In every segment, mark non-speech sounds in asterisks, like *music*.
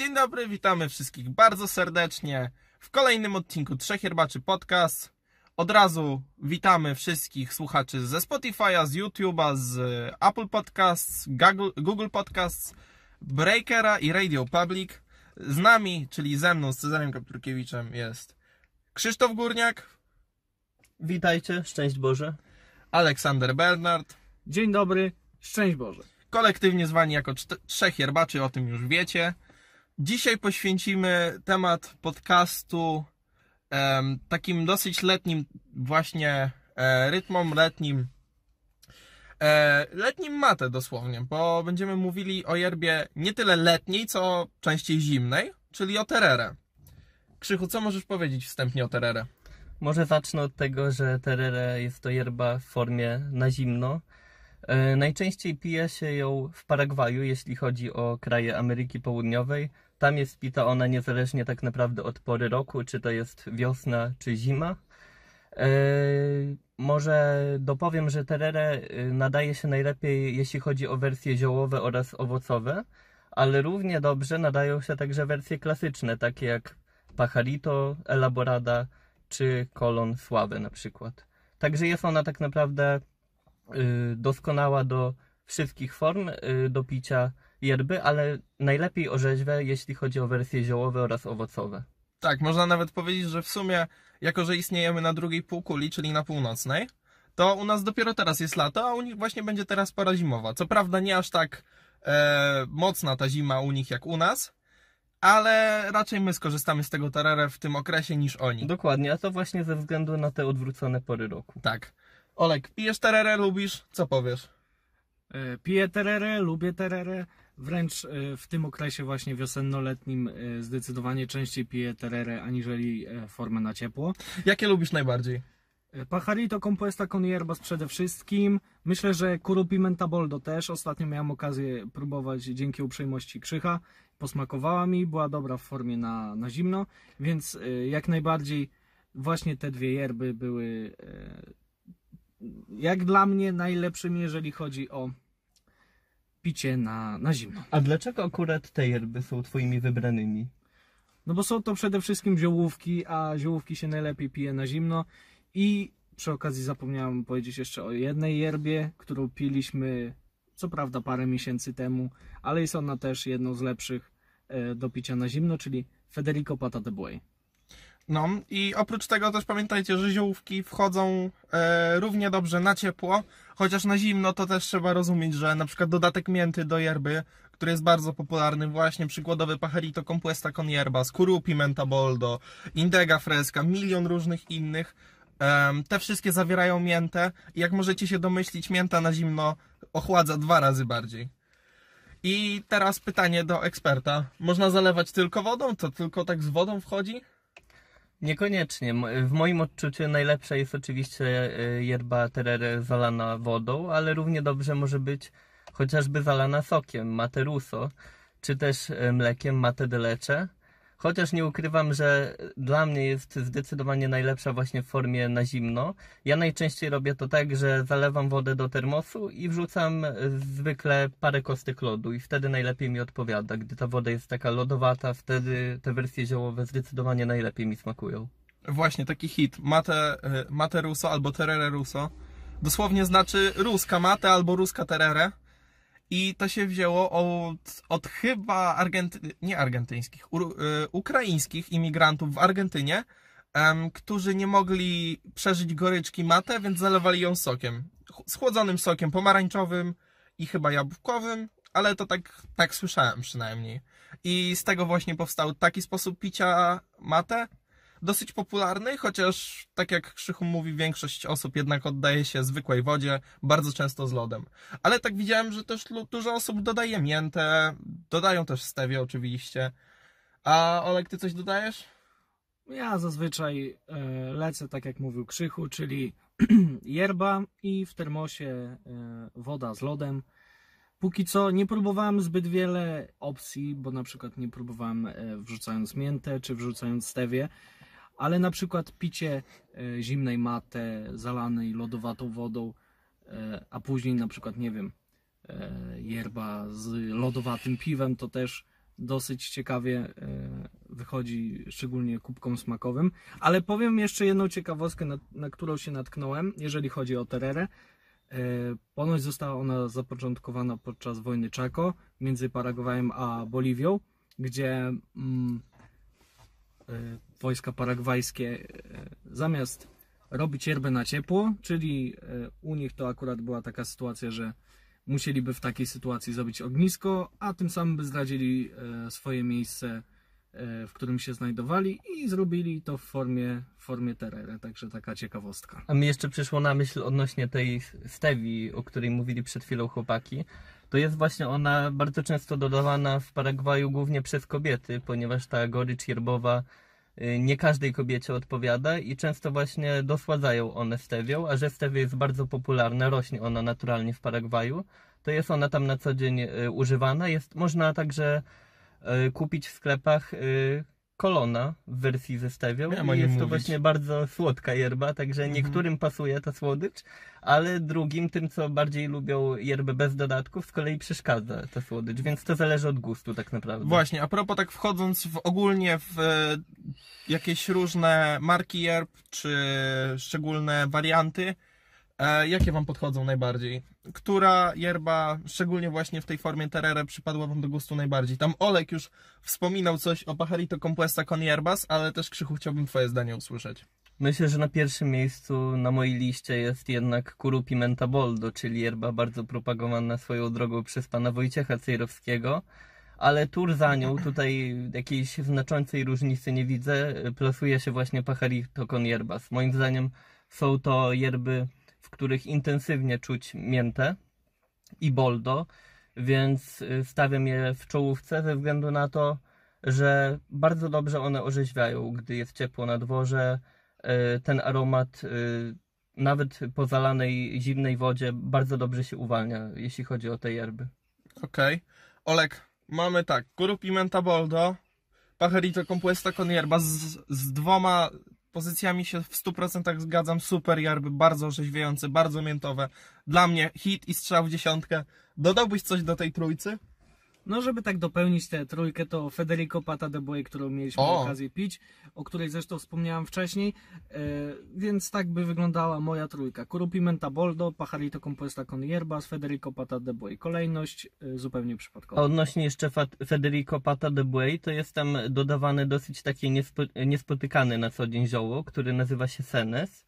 Dzień dobry, witamy wszystkich bardzo serdecznie w kolejnym odcinku Trzech Herbaczy Podcast. Od razu witamy wszystkich słuchaczy ze Spotify'a, z YouTube'a, z Apple Podcasts, Google, Podcasts, Breakera i Radio Public. Z nami, czyli ze mną, z Cezarem Kapturkiewiczem jest Krzysztof Górniak, Witajcie, szczęść Boże. Aleksander Bernard, Dzień dobry, szczęść Boże. kolektywnie zwani jako Trzech Herbaczy, o tym już wiecie. Dzisiaj poświęcimy temat podcastu em, takim dosyć letnim właśnie e, rytmom, letnim e, letnim matę dosłownie, bo będziemy mówili o yerbie nie tyle letniej, co częściej zimnej, czyli o terere. Krzychu, co możesz powiedzieć wstępnie o terere? Może zacznę od tego, że terere jest to yerba w formie na zimno. E, najczęściej pije się ją w Paragwaju, jeśli chodzi o kraje Ameryki Południowej. Tam jest pita ona niezależnie tak naprawdę od pory roku, czy to jest wiosna, czy zima. E, może dopowiem, że terere nadaje się najlepiej, jeśli chodzi o wersje ziołowe oraz owocowe, ale równie dobrze nadają się także wersje klasyczne, takie jak Pajarito, Elaborada czy Kolon Sławy na przykład. Także jest ona tak naprawdę y, doskonała do wszystkich form y, do picia yerby, ale najlepiej orzeźwe, jeśli chodzi o wersje ziołowe oraz owocowe. Tak, można nawet powiedzieć, że w sumie, jako że istniejemy na drugiej półkuli, czyli na północnej, to u nas dopiero teraz jest lato, a u nich właśnie będzie teraz pora zimowa. Co prawda nie aż tak e, mocna ta zima u nich jak u nas, ale raczej my skorzystamy z tego terere w tym okresie niż oni. Dokładnie, a to właśnie ze względu na te odwrócone pory roku. Tak. Olek, pijesz terere, lubisz? Co powiesz? E, Piję tererę, lubię tererę. Wręcz e, w tym okresie właśnie wiosennoletnim e, zdecydowanie częściej piję tererę aniżeli e, formę na ciepło. Jakie lubisz najbardziej? Pajarito compuesta con hierbas przede wszystkim. Myślę, że Kuru Pimenta Boldo też. Ostatnio miałem okazję próbować dzięki uprzejmości Krzycha. Posmakowała mi, była dobra w formie na, na zimno, więc jak najbardziej właśnie te dwie yerby były jak dla mnie najlepszymi, jeżeli chodzi o picie na, na zimno. A dlaczego akurat te yerby są twoimi wybranymi? No bo są to przede wszystkim ziołówki, a ziołówki się najlepiej pije na zimno. I przy okazji zapomniałem powiedzieć jeszcze o jednej yerbie, którą piliśmy co prawda parę miesięcy temu, ale jest ona też jedną z lepszych e, do picia na zimno, czyli Federico Pata de Buey. No i oprócz tego też pamiętajcie, że ziołówki wchodzą e, równie dobrze na ciepło, chociaż na zimno to też trzeba rozumieć, że na przykład dodatek mięty do yerby, który jest bardzo popularny, właśnie przykładowy Pajarito Compuesta con Hierbas, Kuru Pimenta Boldo, Indega Fresca, milion różnych innych, em, te wszystkie zawierają miętę i jak możecie się domyślić, mięta na zimno ochładza dwa razy bardziej. I teraz pytanie do eksperta. Można zalewać tylko wodą? To tylko tak z wodą wchodzi? Niekoniecznie. W moim odczuciu najlepsza jest oczywiście e, yerba terere zalana wodą, ale równie dobrze może być chociażby zalana sokiem, mate ruso, czy też e, mlekiem mate de leche. Chociaż nie ukrywam, że dla mnie jest zdecydowanie najlepsza właśnie w formie na zimno. Ja najczęściej robię to tak, że zalewam wodę do termosu i wrzucam e, zwykle parę kostek lodu i wtedy najlepiej mi odpowiada. Gdy ta woda jest taka lodowata, wtedy te wersje ziołowe zdecydowanie najlepiej mi smakują. Właśnie, taki hit. Mate, y, mate albo terere ruso. Dosłownie znaczy ruska mate albo ruska terere. I to się wzięło od, od chyba Argenty... nie argentyńskich, u, y, ukraińskich imigrantów w Argentynie, em, którzy nie mogli przeżyć goryczki mate, więc zalewali ją sokiem. Ch- Schłodzonym sokiem pomarańczowym i chyba jabłkowym, ale to tak, tak słyszałem przynajmniej. I z tego właśnie powstał taki sposób picia mate, dosyć popularny, chociaż tak jak Krzychu mówi, większość osób jednak oddaje się zwykłej wodzie, bardzo często z lodem. Ale tak widziałem, że też dużo osób dodaje miętę, dodają też stewie oczywiście. A Olek, ty coś dodajesz? Ja zazwyczaj e, lecę tak jak mówił Krzychu, czyli *clears throat* yerba i w termosie e, woda z lodem. Póki co nie próbowałem zbyt wiele opcji, bo na przykład nie próbowałem e, wrzucając miętę czy wrzucając stewie, ale na przykład picie e, zimnej mate zalanej lodowatą wodą, e, a później na przykład, nie wiem, e, yerba z lodowatym piwem, to też dosyć ciekawie wychodzi, szczególnie kubkom smakowym. Ale powiem jeszcze jedną ciekawostkę, na, na którą się natknąłem, jeżeli chodzi o tererę. Ponoć została ona zapoczątkowana podczas wojny Chaco między Paragwajem a Boliwią, gdzie mm, wojska paragwajskie e, zamiast robić yerbę na ciepło, czyli e, u nich to akurat była taka sytuacja, że musieliby w takiej sytuacji zrobić ognisko, a tym samym by zdradzili e, swoje miejsce, e, w którym się znajdowali i zrobili to w formie, w formie terere, także taka ciekawostka. A mi jeszcze przyszło na myśl odnośnie tej stewi, o której mówili przed chwilą chłopaki. To jest właśnie ona bardzo często dodawana w Paragwaju głównie przez kobiety, ponieważ ta gorycz yerbowa y, nie każdej kobiecie odpowiada i często właśnie dosładzają one stewią, a że stevia jest bardzo popularna, rośnie ona naturalnie w Paragwaju, to jest ona tam na co dzień y, używana. Jest, można także y, kupić w sklepach kolona w wersji ze stewią. I jest to mówić. właśnie bardzo słodka yerba, także Mhm. niektórym pasuje ta słodycz, ale drugim, tym co bardziej lubią yerbę bez dodatków, z kolei przeszkadza ta słodycz, więc to zależy od gustu tak naprawdę. Właśnie, a propos tak wchodząc w ogólnie w e, jakieś różne marki yerb, czy szczególne warianty, jakie wam podchodzą najbardziej? Która yerba, szczególnie właśnie w tej formie terere, przypadła wam do gustu najbardziej? Tam Olek już wspominał coś o Pajarito Compuesta con Yerbas, ale też Krzychu chciałbym twoje zdanie usłyszeć. Myślę, że na pierwszym miejscu na mojej liście jest jednak Kuru Pimenta Boldo, czyli yerba bardzo propagowana swoją drogą przez pana Wojciecha Cejrowskiego. Ale tur za nią, tutaj jakiejś znaczącej różnicy nie widzę, plasuje się właśnie Pajarito con Yerbas. Moim zdaniem są to yerby, których intensywnie czuć miętę i boldo, więc y, stawiam je w czołówce ze względu na to, że bardzo dobrze one orzeźwiają, gdy jest ciepło na dworze. Y, Ten aromat y, nawet po zalanej zimnej wodzie bardzo dobrze się uwalnia, jeśli chodzi o te yerby. Okej. Olek, mamy tak, Kuru Pimenta Boldo, Pajarito Compuesta con z, z dwoma pozycjami się w 100% zgadzam. Super yerby, bardzo orzeźwiające, bardzo miętowe. Dla mnie hit i strzał w dziesiątkę. Dodałbyś coś do tej trójcy? No, żeby tak dopełnić tę trójkę, to Federico Pata de Boy, którą mieliśmy O! okazję pić, o której zresztą wspomniałem wcześniej, e, więc tak by wyglądała moja trójka. Kuru Pimenta Boldo, Pajarito Compuesta con Yerbas, Federico Pata de Boy. Kolejność e, zupełnie A przypadkowa. odnośnie jeszcze Federico Pata de Buey, to jest tam dodawane dosyć takie niespo- niespotykane na co dzień zioło, które nazywa się senes.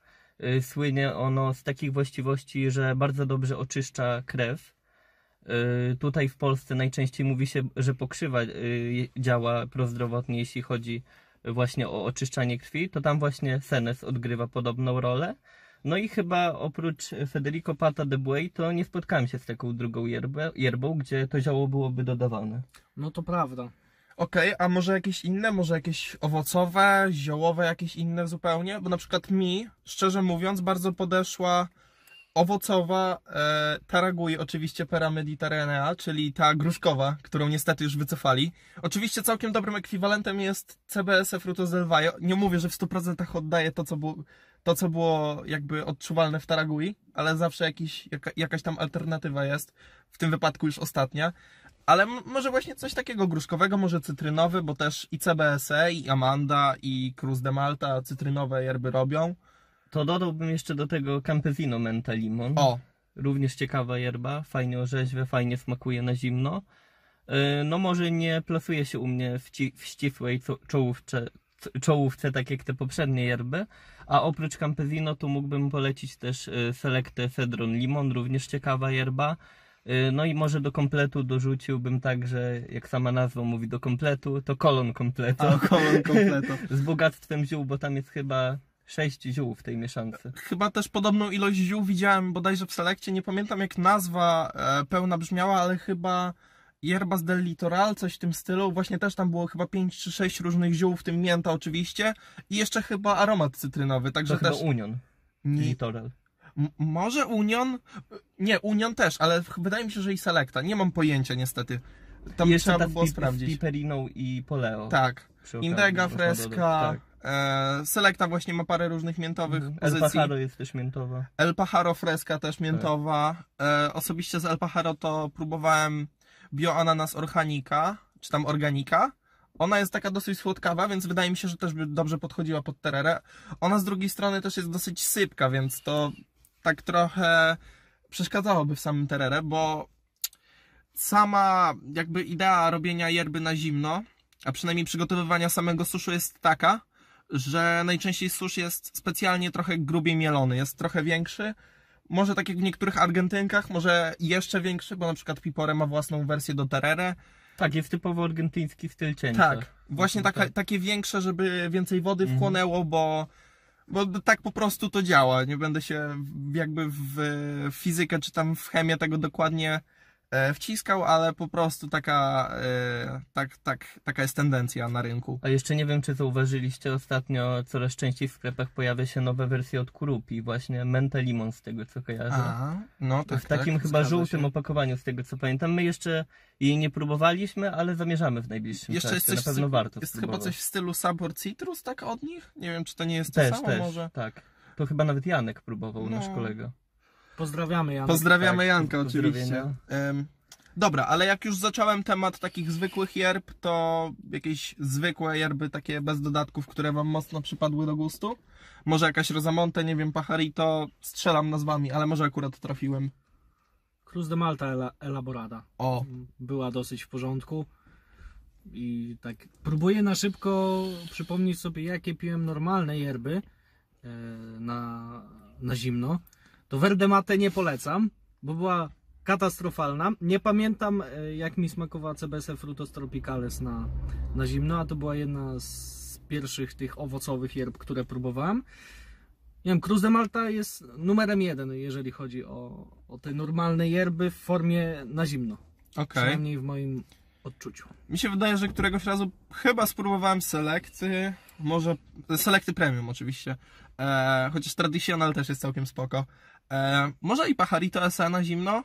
Y, Słynie ono z takich właściwości, że bardzo dobrze oczyszcza krew. Y, Tutaj w Polsce najczęściej mówi się, że pokrzywa y, działa prozdrowotnie, jeśli chodzi właśnie o oczyszczanie krwi, to tam właśnie senes odgrywa podobną rolę. No i chyba oprócz Federico Pata de Buey, to nie spotkałem się z taką drugą yerbę, yerbą, gdzie to zioło byłoby dodawane. No to prawda. Okej, a może jakieś inne? Może jakieś owocowe, ziołowe, jakieś inne zupełnie? Bo na przykład mi, szczerze mówiąc, bardzo podeszła owocowa e, Taragui, oczywiście Pera Mediterranea, czyli ta gruszkowa, którą niestety już wycofali. Oczywiście całkiem dobrym ekwiwalentem jest CBS Frutos del Valle. Nie mówię, że w 100% oddaje to, co było, to, co było jakby odczuwalne w Taragui, ale zawsze jakiś, jaka, jakaś tam alternatywa jest. W tym wypadku już ostatnia. Ale może właśnie coś takiego gruszkowego, może cytrynowy, bo też i CBSE, i Amanda, i Cruz de Malta cytrynowe yerby robią. To dodałbym jeszcze do tego Campesino Menta Limon. O, Również ciekawa yerba, fajnie orzeźwia, fajnie smakuje na zimno. Yy, No może nie plasuje się u mnie w, ci, w ścisłej czołówce, czołówce, tak jak te poprzednie yerby. A oprócz Campesino to mógłbym polecić też yy, Selectę Cedron Limon, również ciekawa yerba. Yy, No i może do kompletu dorzuciłbym także, jak sama nazwa mówi, do kompletu, to kolon kompletu. a kolon kompleto. *laughs* z bogactwem ziół, bo tam jest chyba sześć ziół w tej mieszance. Chyba też podobną ilość ziół widziałem bodajże w selekcie. Nie pamiętam jak nazwa e, pełna brzmiała, ale chyba Yerbas del Litoral, coś w tym stylu. Właśnie też tam było chyba 5 czy 6 różnych ziół, w tym mięta oczywiście. I jeszcze chyba aromat cytrynowy, także To chyba też... Union, Nie, Litoral. M- może Union? Nie, Union też, ale wydaje mi się, że i Selecta. Nie mam pojęcia niestety. Tam I jeszcze trzeba by było z sprawdzić. Piperiną i Poleo. Tak. Indega, Freska, Tak. E, Selecta właśnie ma parę różnych miętowych. El pozycji. Pajaro jest też miętowa. El Pajaro Freska też Tak. miętowa. E, osobiście z El Pajaro to próbowałem Bio Ananas Organica, czy tam organika. Ona jest taka dosyć słodkawa, więc wydaje mi się, że też by dobrze podchodziła pod tererę. Ona z drugiej strony też jest dosyć sypka, więc to tak trochę przeszkadzałoby w samym tererę, bo sama jakby idea robienia yerby na zimno, a przynajmniej przygotowywania samego suszu jest taka, że najczęściej susz jest specjalnie trochę grubiej mielony, jest trochę większy. Może tak jak w niektórych Argentynkach, może jeszcze większy, bo na przykład Pipore ma własną wersję do terere. Tak, jest typowo argentyński styl cięcia. Tak, właśnie Tak. taka, takie większe, żeby więcej wody Mhm. wchłonęło, bo, bo tak po prostu to działa. Nie będę się jakby w fizykę czy tam w chemię tego dokładnie wciskał, ale po prostu taka, e, tak, tak, taka jest tendencja na rynku. A jeszcze nie wiem, czy zauważyliście, ostatnio coraz częściej w sklepach pojawia się nowe wersje od Kurupi, właśnie Menta Limon z tego co kojarzę. A, no tak, w takim tak. chyba żółtym się. opakowaniu, z tego co pamiętam. My jeszcze jej nie próbowaliśmy, ale zamierzamy w najbliższym Jeszcze czasie. jest coś, Na pewno warto jest chyba coś w stylu Sabor Citrus, tak od nich? Nie wiem, czy to nie jest to Też, samo też, może. tak. To chyba nawet Janek próbował, No. nasz kolega. Pozdrawiamy Janek. Pozdrawiamy tak, Janka oczywiście. Dobra, ale jak już zacząłem temat takich zwykłych yerb, to jakieś zwykłe yerby takie bez dodatków, które wam mocno przypadły do gustu? Może jakaś Rosamonte, nie wiem, Pacharito, strzelam nazwami, ale może akurat trafiłem. Cruz de Malta Ela- Elaborada. O, Była dosyć w porządku. I tak próbuję na szybko przypomnieć sobie, jakie piłem normalne yerby e, na, na zimno. To Verde Mate nie polecam, bo była katastrofalna. Nie pamiętam, e, jak mi smakowała CBS Frutos Tropicales na, na zimno, a to była jedna z pierwszych tych owocowych yerb, które próbowałem. Nie wiem, Cruz de Malta jest numerem jeden, jeżeli chodzi o, o te normalne yerby w formie na zimno. okej. Przynajmniej w moim odczuciu. Mi się wydaje, że któregoś razu chyba spróbowałem selekty, może selekty premium oczywiście, e, chociaż traditional też jest całkiem spoko. E, może i Pacharito SE na zimno.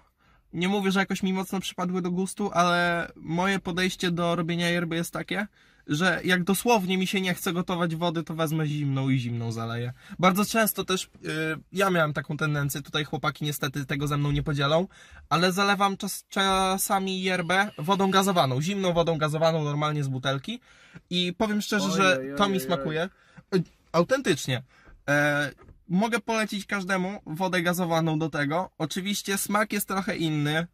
Nie mówię, że jakoś mi mocno przypadły do gustu, ale moje podejście do robienia yerby jest takie, że jak dosłownie mi się nie chce gotować wody, to wezmę zimną i zimną zaleję. Bardzo często też y, ja miałem taką tendencję, tutaj chłopaki niestety tego ze mną nie podzielą, ale zalewam czas, czasami yerbę wodą gazowaną, zimną wodą gazowaną normalnie z butelki i powiem szczerze, Oj, że to mi oj, smakuje. Autentycznie. E, mogę polecić każdemu wodę gazowaną do tego. Oczywiście smak jest trochę inny,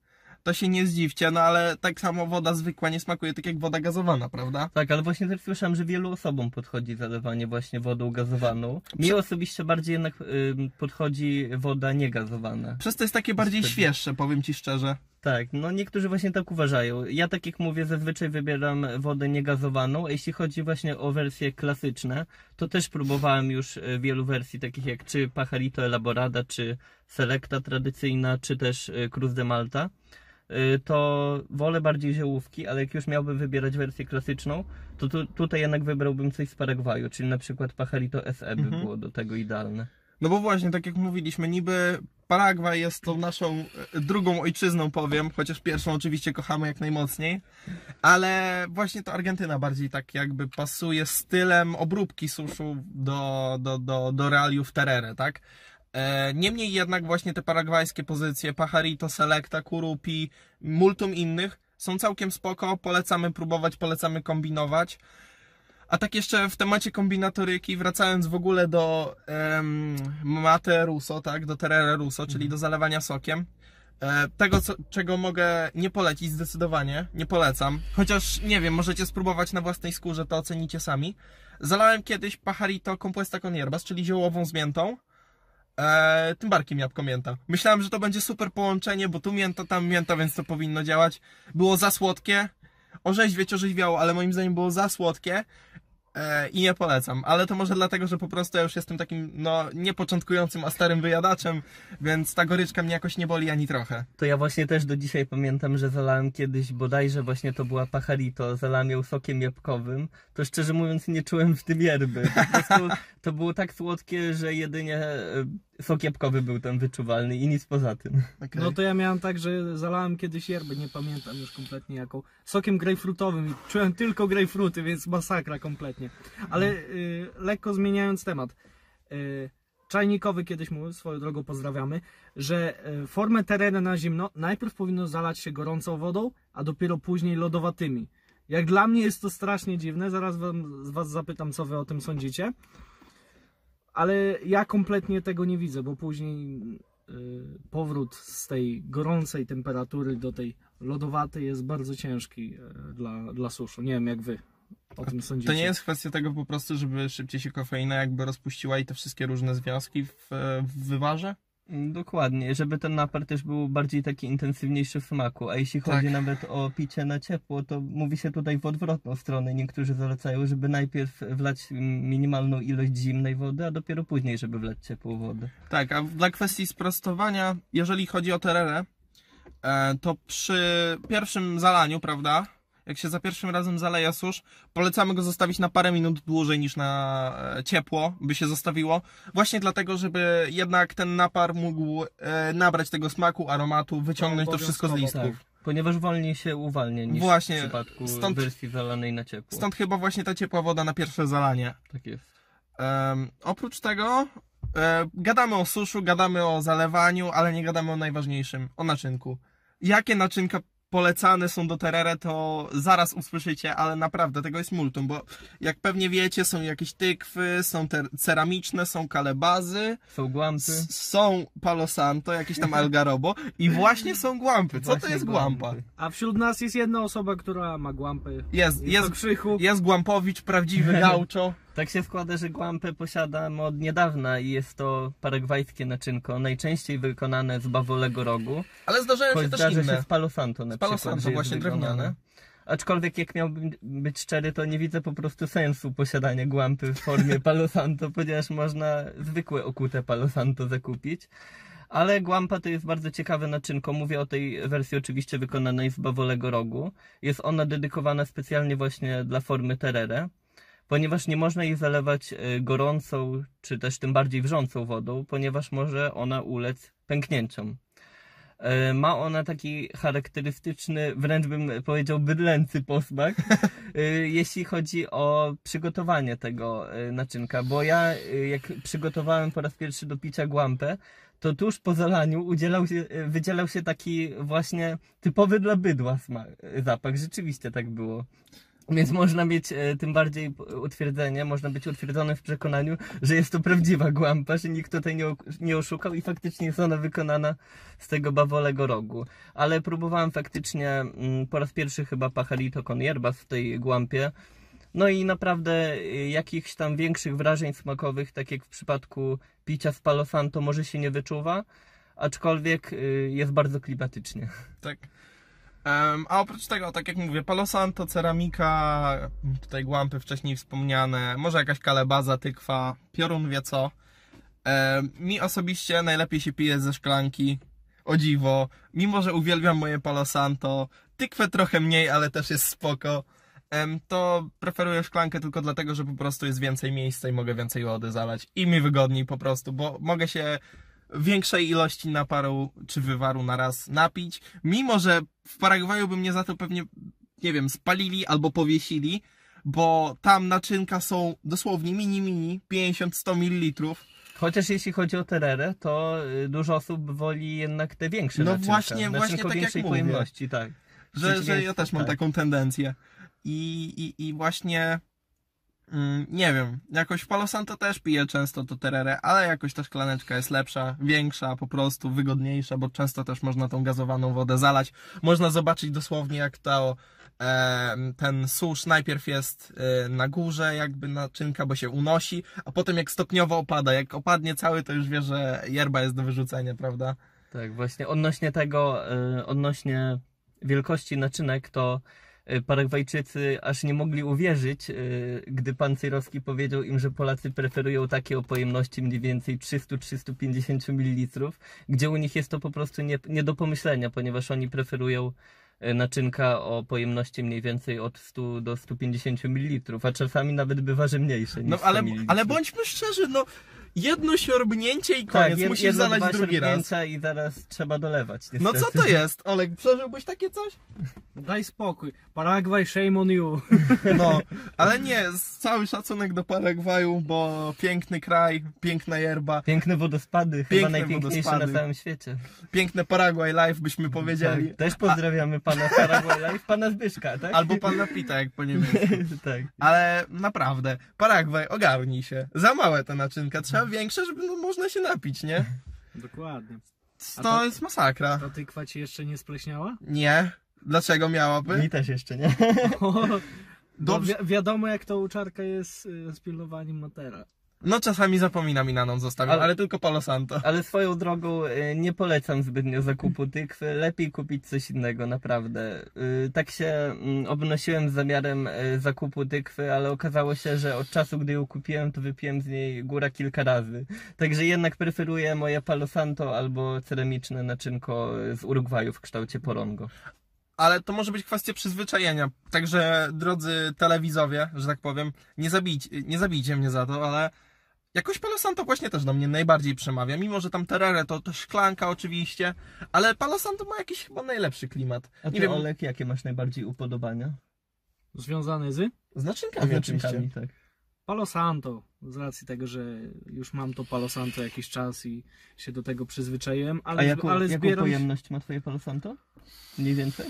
to się nie zdziwcie, no ale tak samo woda zwykła nie smakuje tak jak woda gazowana, prawda? Tak, ale właśnie też słyszałem, że wielu osobom podchodzi zalewanie właśnie wodą gazowaną. Mi Prze- osobiście bardziej jednak ym, podchodzi woda niegazowana. Przez to jest takie bardziej świeższe, powiem ci szczerze. Tak, no niektórzy właśnie tak uważają. Ja tak jak mówię, zazwyczaj wybieram wodę niegazowaną, a jeśli chodzi właśnie o wersje klasyczne, to też próbowałem już e, wielu wersji, takich jak czy Pacharito Elaborada, czy Selecta tradycyjna, czy też e, Cruz de Malta. E, To wolę bardziej ziołówki, ale jak już miałbym wybierać wersję klasyczną, to tu, tutaj jednak wybrałbym coś z Paragwaju, czyli na przykład Pacharito SE by Mhm. było do tego idealne. No bo właśnie, tak jak mówiliśmy, niby Paragwaj jest tą naszą e, drugą ojczyzną, powiem, chociaż pierwszą oczywiście kochamy jak najmocniej, ale właśnie to Argentyna bardziej tak jakby pasuje stylem obróbki suszu do, do, do, do realiów terere, tak? E, Niemniej jednak właśnie te paragwajskie pozycje, Pacharito, Selecta, Kurupi, multum innych są całkiem spoko, polecamy próbować, polecamy kombinować. A tak jeszcze w temacie kombinatoryki, wracając w ogóle do em, Mate Russo, tak, do Terere Russo, czyli do zalewania sokiem. E, tego, co, czego mogę nie polecić zdecydowanie, nie polecam. Chociaż, nie wiem, możecie spróbować na własnej skórze, to ocenicie sami. Zalałem kiedyś Pacharito Compuesta con Hierbas, czyli ziołową z miętą. E, tym barkiem jabłko mięta. Myślałem, że to będzie super połączenie, bo tu mięta, tam mięta, więc to powinno działać. Było za słodkie. Orzeźwieć orzeźwiało, ale moim zdaniem było za słodkie. E, I nie polecam, ale to może dlatego, że po prostu ja już jestem takim, no, nie początkującym, a starym wyjadaczem, więc ta goryczka mnie jakoś nie boli ani trochę. To ja właśnie też do dzisiaj pamiętam, że zalałem kiedyś, bodajże właśnie to była pacharito, zalałem ją sokiem jabłkowym, to szczerze mówiąc nie czułem w tym yerby. Po prostu to było tak słodkie, że jedynie e, sok jabłkowy był tam wyczuwalny i nic poza tym. Okej. No to ja miałem tak, że zalałem kiedyś yerbę, nie pamiętam już kompletnie jaką, sokiem grejpfrutowym i czułem tylko grejpfruty, więc masakra kompletnie. Ale y, lekko zmieniając temat. Y, Czajnikowy kiedyś mówił, swoją drogą pozdrawiamy, że y, formę tereny na zimno najpierw powinno zalać się gorącą wodą, a dopiero później lodowatymi. Jak dla mnie jest to strasznie dziwne, zaraz wam, z was zapytam, co wy o tym sądzicie. Ale ja kompletnie tego nie widzę, bo później y, powrót z tej gorącej temperatury do tej lodowatej jest bardzo ciężki y, dla, dla suszu. Nie wiem, jak wy o tym sądzicie. To nie jest kwestia tego po prostu, żeby szybciej się kofeina jakby rozpuściła i te wszystkie różne związki w, w wywarze? Dokładnie, żeby ten napar też był bardziej taki intensywniejszy w smaku, a jeśli chodzi Tak. nawet o picie na ciepło, to mówi się tutaj w odwrotną stronę. Niektórzy zalecają, żeby najpierw wlać minimalną ilość zimnej wody, a dopiero później, żeby wlać ciepłą wodę. Tak, a dla kwestii sprostowania, jeżeli chodzi o tererę, e, to przy pierwszym zalaniu, prawda, jak się za pierwszym razem zaleje susz, polecamy go zostawić na parę minut dłużej niż na e, ciepło, by się zostawiło. Właśnie dlatego, żeby jednak ten napar mógł e, nabrać tego smaku, aromatu, wyciągnąć to wszystko z listków. Ponieważ wolniej się uwalnia niż Właśnie, w przypadku stąd- wersji zalanej na ciepło. Stąd chyba właśnie ta ciepła woda na pierwsze zalanie. Tak jest. Em, oprócz tego e, gadamy o suszu, gadamy o zalewaniu, ale nie gadamy o najważniejszym, o naczynku. Jakie naczynka polecane są do terere, to zaraz usłyszycie, ale naprawdę tego jest multum, bo jak pewnie wiecie, są jakieś tykwy, są ceramiczne, są kalebazy, Są guampy. są palo santo, jakieś tam algarobo i właśnie są guampy. Co to Właśnie jest guampy. guampa? A wśród nas jest jedna osoba, która ma guampy. Jest, Jest, jest, to Krzychu. jest guampowicz, prawdziwy *laughs* gaucho. Tak się składa, że guampę posiadam od niedawna i jest to paragwajskie naczynko, najczęściej wykonane z bawolego rogu, Ale zdarzają się też inne. się z palo santo na Z Palo przykład, Santo, że jest właśnie drewniane. Aczkolwiek jak miałbym być szczery, to nie widzę po prostu sensu posiadania guampy w formie *laughs* palo santo, ponieważ można zwykłe okute palo santo zakupić. Ale guampa to jest bardzo ciekawe naczynko. Mówię o tej wersji oczywiście wykonanej z bawolego rogu. Jest ona dedykowana specjalnie właśnie dla formy terere, ponieważ nie można jej zalewać e, gorącą, czy też tym bardziej wrzącą wodą, ponieważ może ona ulec pęknięciom. E, Ma ona taki charakterystyczny, wręcz bym powiedział bydlęcy posmak, *laughs* e, jeśli chodzi o przygotowanie tego naczynka, bo ja jak przygotowałem po raz pierwszy do picia guampę, to tuż po zalaniu udzielał się, wydzielał się taki właśnie typowy dla bydła smak, zapach. Rzeczywiście tak było. Więc można mieć e, tym bardziej p- utwierdzenie, można być utwierdzonym w przekonaniu, że jest to prawdziwa guampa, że nikt tutaj nie, nie oszukał i faktycznie jest ona wykonana z tego bawolego rogu. Ale próbowałem faktycznie mm, po raz pierwszy chyba pacharito con hierbas w tej guampie. No i naprawdę y, jakichś tam większych wrażeń smakowych, tak jak w przypadku picia z Palo Santo, może się nie wyczuwa, aczkolwiek y, jest bardzo klimatycznie. Tak. A oprócz tego, tak jak mówię, Palo Santo, ceramika, tutaj guampy wcześniej wspomniane, może jakaś kalebaza, tykwa, piorun wie co. Mi osobiście najlepiej się pije ze szklanki, o dziwo, mimo że uwielbiam moje Palo Santo, tykwę trochę mniej, ale też jest spoko. To preferuję szklankę tylko dlatego, że po prostu jest więcej miejsca i mogę więcej wody zalać i mi wygodniej po prostu, bo mogę się większej ilości naparu czy wywaru na raz napić, mimo że w Paragwaju by mnie za to pewnie, nie wiem, spalili albo powiesili, bo tam naczynka są dosłownie mini mini, 50-100 ml. Chociaż jeśli chodzi o tererę, to y, dużo osób woli jednak te większe No naczynka. właśnie- naczynko właśnie tak jak większej mówię. pojemności, tak. Że, że ja też mam tak. taką tendencję. I, i, i właśnie mm, nie wiem, jakoś Palo Santo też piję często to tererę, ale jakoś ta szklaneczka jest lepsza, większa, po prostu wygodniejsza, bo często też można tą gazowaną wodę zalać. Można zobaczyć dosłownie jak to e, ten susz najpierw jest e, na górze jakby naczynka, bo się unosi, a potem jak stopniowo opada, jak opadnie cały to już wie, że yerba jest do wyrzucenia, prawda? Tak, właśnie odnośnie tego, y, odnośnie wielkości naczynek, to Paragwajczycy aż nie mogli uwierzyć, y, gdy pan Cyrowski powiedział im, że Polacy preferują takie o pojemności mniej więcej 300-350 ml, gdzie u nich jest to po prostu nie, nie do pomyślenia, ponieważ oni preferują y, naczynka o pojemności mniej więcej od 100 do 150 ml, a czasami nawet bywa, że mniejsze niż No 100 ale, ml. ale bądźmy szczerzy, no jedno siorbnięcie i tak, koniec, jed- musisz jedno, zalać dwa drugi raz. i zaraz trzeba dolewać. No co niestety. to jest, Olek? Przeżyłbyś takie coś? *laughs* Daj spokój. Paragwaj, shame on you. *laughs* No, ale nie, z- cały szacunek do Paragwaju, bo piękny kraj, piękna yerba, Piękne wodospady, chyba Piękne najpiękniejsze wodospady. na całym świecie. piękne Paraguay Life byśmy powiedzieli. Tak. Też pozdrawiamy pana Paraguay Life, pana Zbyszka, *laughs* tak? Albo pana Pita, jak po niemiecku. tak. Ale naprawdę, Paragwaj, ogarnij się. Za małe te naczynka, trzeba większe, żeby no, można się napić, nie? *laughs* Dokładnie. A To to- jest masakra. Ta tykwa ci jeszcze nie spleśniała? Nie. Dlaczego miałaby? Mi też jeszcze nie. *laughs* Dobrze. Dobrze. Wi- wiadomo jak to u Czarka jest y, z pilnowaniem matera. No czasami zapominam i na noc zostawiam, Ale- ale tylko Palo Santo. Ale swoją drogą y, nie polecam zbytnio zakupu tykwy. Lepiej kupić coś innego, naprawdę. Y, Tak się mm, obnosiłem z zamiarem y, zakupu tykwy, ale okazało się, że od czasu, gdy ją kupiłem, to wypiłem z niej góra kilka razy. Także jednak preferuję moje Palo Santo albo ceramiczne naczynko z Urugwaju w kształcie porongo. Ale to może być kwestia przyzwyczajenia. Także, drodzy telewizowie, że tak powiem, nie, zabijcie, nie zabijcie mnie za to, ale jakoś Palo Santo właśnie też do mnie najbardziej przemawia. Mimo, że tam Terere to, to szklanka oczywiście, ale Palo Santo ma jakiś chyba najlepszy klimat. A ty, Nie wiem, Olek, jakie masz najbardziej upodobania? Związany z z naczynkami oczywiście. naczynkami, tak. Palo Santo. Z racji tego, że już mam to Palo Santo jakiś czas i się do tego przyzwyczaiłem, ale, A jaką, ale jaką zbieram pojemność ma twoje Palo Santo? Mniej więcej?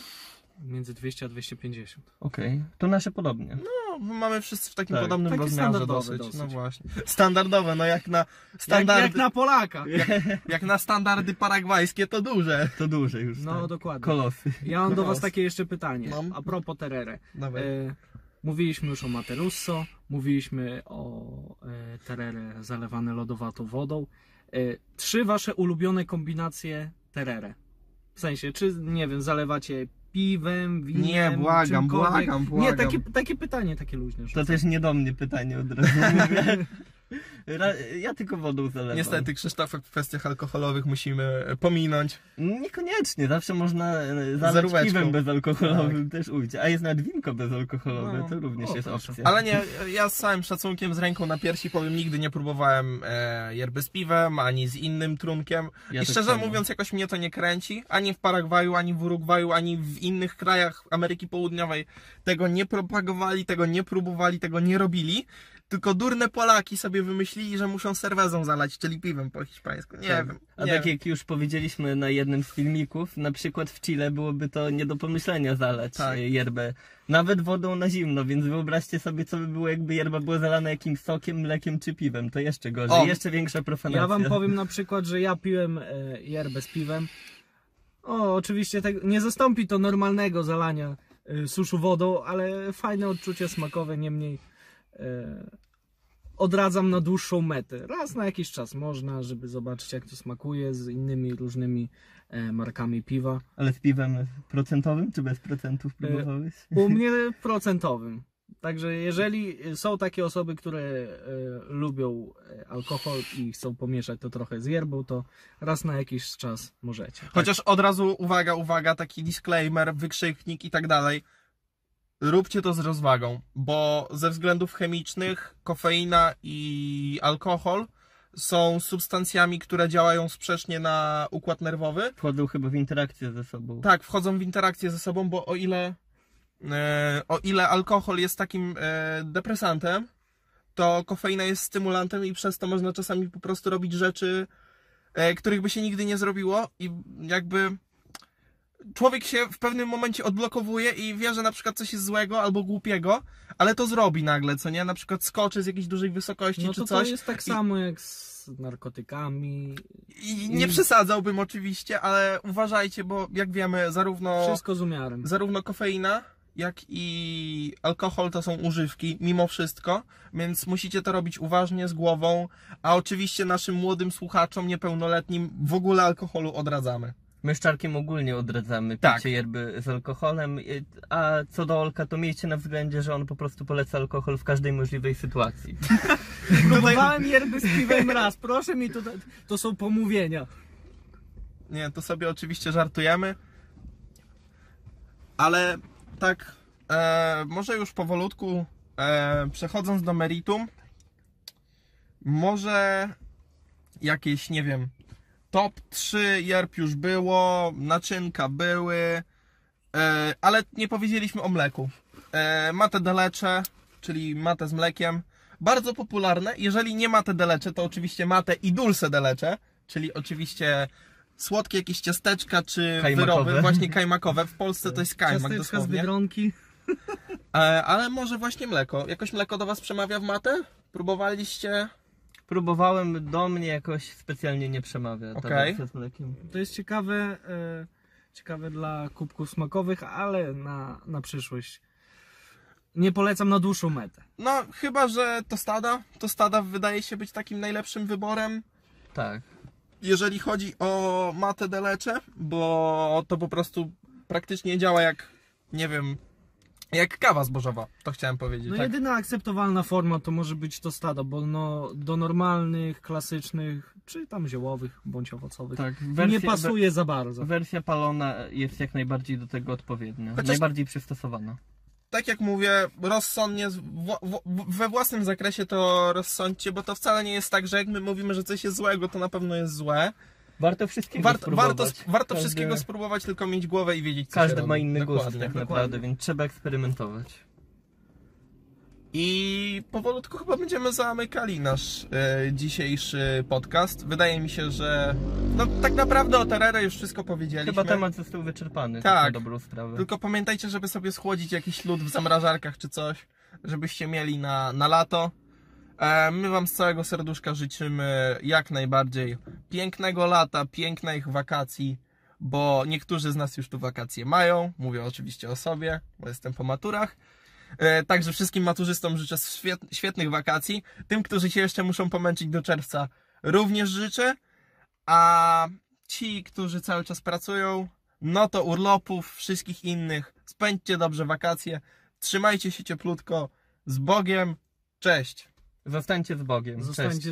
między 200 a 250. Okej, to nasze podobnie. No, my mamy wszyscy w takim Tak. podobnym Takie rozmiarze standardowe dosyć. dosyć. No właśnie. Standardowe, no jak na Jak, standardy, jak na Polaka. *laughs* jak na standardy paragwajskie to duże. To duże już. No tak. dokładnie. Kolosy. Ja mam do was takie jeszcze pytanie. No. A propos Terere. Dawaj. E, mówiliśmy już o Materusso, mówiliśmy o e, Terere zalewane lodowatą wodą. E, trzy wasze ulubione kombinacje Terere. W sensie, czy nie wiem, zalewacie piwem, winem, Nie, błagam, czymkolwiek? błagam, błagam. Nie, takie, takie pytanie, takie luźne. To też nie do mnie pytanie od razu mówię. *laughs* Ja tylko wodą zalewam. Niestety Krzysztofa w kwestiach alkoholowych musimy e, pominąć. Niekoniecznie, zawsze można e, zalać piwem bezalkoholowym też ujść. A jest nawet winko bezalkoholowe, No. to również O, jest proszę. opcja. Ale nie, ja z całym szacunkiem z ręką na piersi powiem, nigdy nie próbowałem e, yerby z piwem, ani z innym trunkiem. Ja I tak szczerze samo. mówiąc, jakoś mnie to nie kręci. Ani w Paragwaju, ani w Urugwaju, ani w innych krajach Ameryki Południowej tego nie propagowali, tego nie próbowali, tego nie robili. Tylko durne Polaki sobie wymyślili, że muszą serwezą zalać, czyli piwem po hiszpańsku. Nie Tak. wiem. A nie tak wiem. jak już powiedzieliśmy na jednym z filmików, na przykład w Chile byłoby to nie do pomyślenia zalać Tak. tak. yerbę nawet wodą na zimno, więc wyobraźcie sobie co by było jakby yerba była zalana jakimś sokiem, mlekiem czy piwem, to jeszcze gorzej, O! jeszcze większa profanacja. Ja wam powiem *laughs* na przykład, że ja piłem e, yerbę z piwem. O, oczywiście tak, nie zastąpi to normalnego zalania e, suszu wodą, ale fajne odczucie smakowe, niemniej e, odradzam na dłuższą metę. Raz na jakiś czas można, żeby zobaczyć jak to smakuje z innymi różnymi e, markami piwa. Ale z piwem procentowym czy bez procentów E, próbowałeś? U *laughs* mnie procentowym. Także jeżeli są takie osoby, które e, lubią alkohol i chcą pomieszać to trochę z yerbą, to raz na jakiś czas możecie. Chociaż od razu uwaga, uwaga, taki disclaimer, wykrzyknik i tak dalej. Róbcie to z rozwagą, bo ze względów chemicznych kofeina i alkohol są substancjami, które działają sprzecznie na układ nerwowy. Wchodzą chyba w interakcję ze sobą. Tak, wchodzą w interakcję ze sobą, bo o ile, e, o ile alkohol jest takim e, depresantem, to kofeina jest stymulantem i przez to można czasami po prostu robić rzeczy, e, których by się nigdy nie zrobiło i jakby człowiek się w pewnym momencie odblokowuje i wie, że na przykład coś jest złego albo głupiego, ale to zrobi nagle, co nie? Na przykład skoczy z jakiejś dużej wysokości No czy to coś. to jest tak i- samo jak z narkotykami. I nie i- przesadzałbym oczywiście, ale uważajcie, bo jak wiemy, zarówno Wszystko z umiarem. zarówno kofeina, jak i alkohol to są używki, mimo wszystko, więc musicie to robić uważnie, z głową, a oczywiście naszym młodym słuchaczom, niepełnoletnim, w ogóle alkoholu odradzamy. My z Czarkiem ogólnie odradzamy Tak. picie yerby z alkoholem, a co do Olka, to miejcie na względzie, że on po prostu poleca alkohol w każdej możliwej sytuacji. *laughs* Próbowałem yerby z piwem raz, proszę mi tutaj, to są pomówienia. Nie, to sobie oczywiście żartujemy, ale tak, e, może już powolutku e, przechodząc do meritum, może jakieś, nie wiem, top 3 yerb już było, naczynka były, E, ale nie powiedzieliśmy o mleku. E, mate delecze, czyli mate z mlekiem. Bardzo popularne. Jeżeli nie mate delecze, to oczywiście mate i dulce delecze, czyli oczywiście słodkie jakieś ciasteczka czy Kajmakowe. wyroby, właśnie kajmakowe. W Polsce to jest kajmak Ciasteczka z dosłownie. Biedronki. E, ale może właśnie mleko. Jakoś mleko do Was przemawia w matę? Próbowaliście? Próbowałem, do mnie jakoś specjalnie nie przemawia ta Okej. wersja z mlekiem. To jest ciekawe, e, ciekawe dla kubków smakowych, ale na, na przyszłość. Nie polecam na dłuższą metę. No, chyba, że tostada. Tostada wydaje się być takim najlepszym wyborem. Tak. jeżeli chodzi o matę delecze, bo to po prostu praktycznie działa jak, nie wiem, jak kawa zbożowa, to chciałem powiedzieć. No tak? jedyna akceptowalna forma to może być tostada, bo no, do normalnych, klasycznych, czy tam ziołowych, bądź owocowych, Tak, nie wersja, pasuje za bardzo. we- wersja palona jest jak najbardziej do tego odpowiednia. Chociaż- Najbardziej przystosowana. Tak jak mówię, rozsądnie, we własnym zakresie to rozsądźcie, bo to wcale nie jest tak, że jak my mówimy, że coś jest złego, to na pewno jest złe. Warto wszystkiego Warto, spróbować. warto, warto Każdy- wszystkiego spróbować, tylko mieć głowę i wiedzieć, co Każdy ma inny gust tak dokładnie. naprawdę, więc trzeba eksperymentować. I powolutku chyba będziemy zamykali nasz e, dzisiejszy podcast. Wydaje mi się, że no, tak naprawdę o Terrere już wszystko powiedzieliśmy. Chyba temat został wyczerpany, Tak. tak na dobrą sprawę. Tylko pamiętajcie, żeby sobie schłodzić jakiś lód w zamrażarkach czy coś, żebyście mieli na, na lato. E, my Wam z całego serduszka życzymy jak najbardziej pięknego lata, pięknych wakacji, bo niektórzy z nas już tu wakacje mają. Mówię oczywiście o sobie, bo jestem po maturach. E, Także wszystkim maturzystom życzę świet, świetnych wakacji. Tym, którzy się jeszcze muszą pomęczyć do czerwca, również życzę. A ci, którzy cały czas pracują, no to urlopów, wszystkich innych. Spędźcie dobrze wakacje. Trzymajcie się cieplutko. Z Bogiem. Cześć. Zostańcie z Bogiem. Zostańcie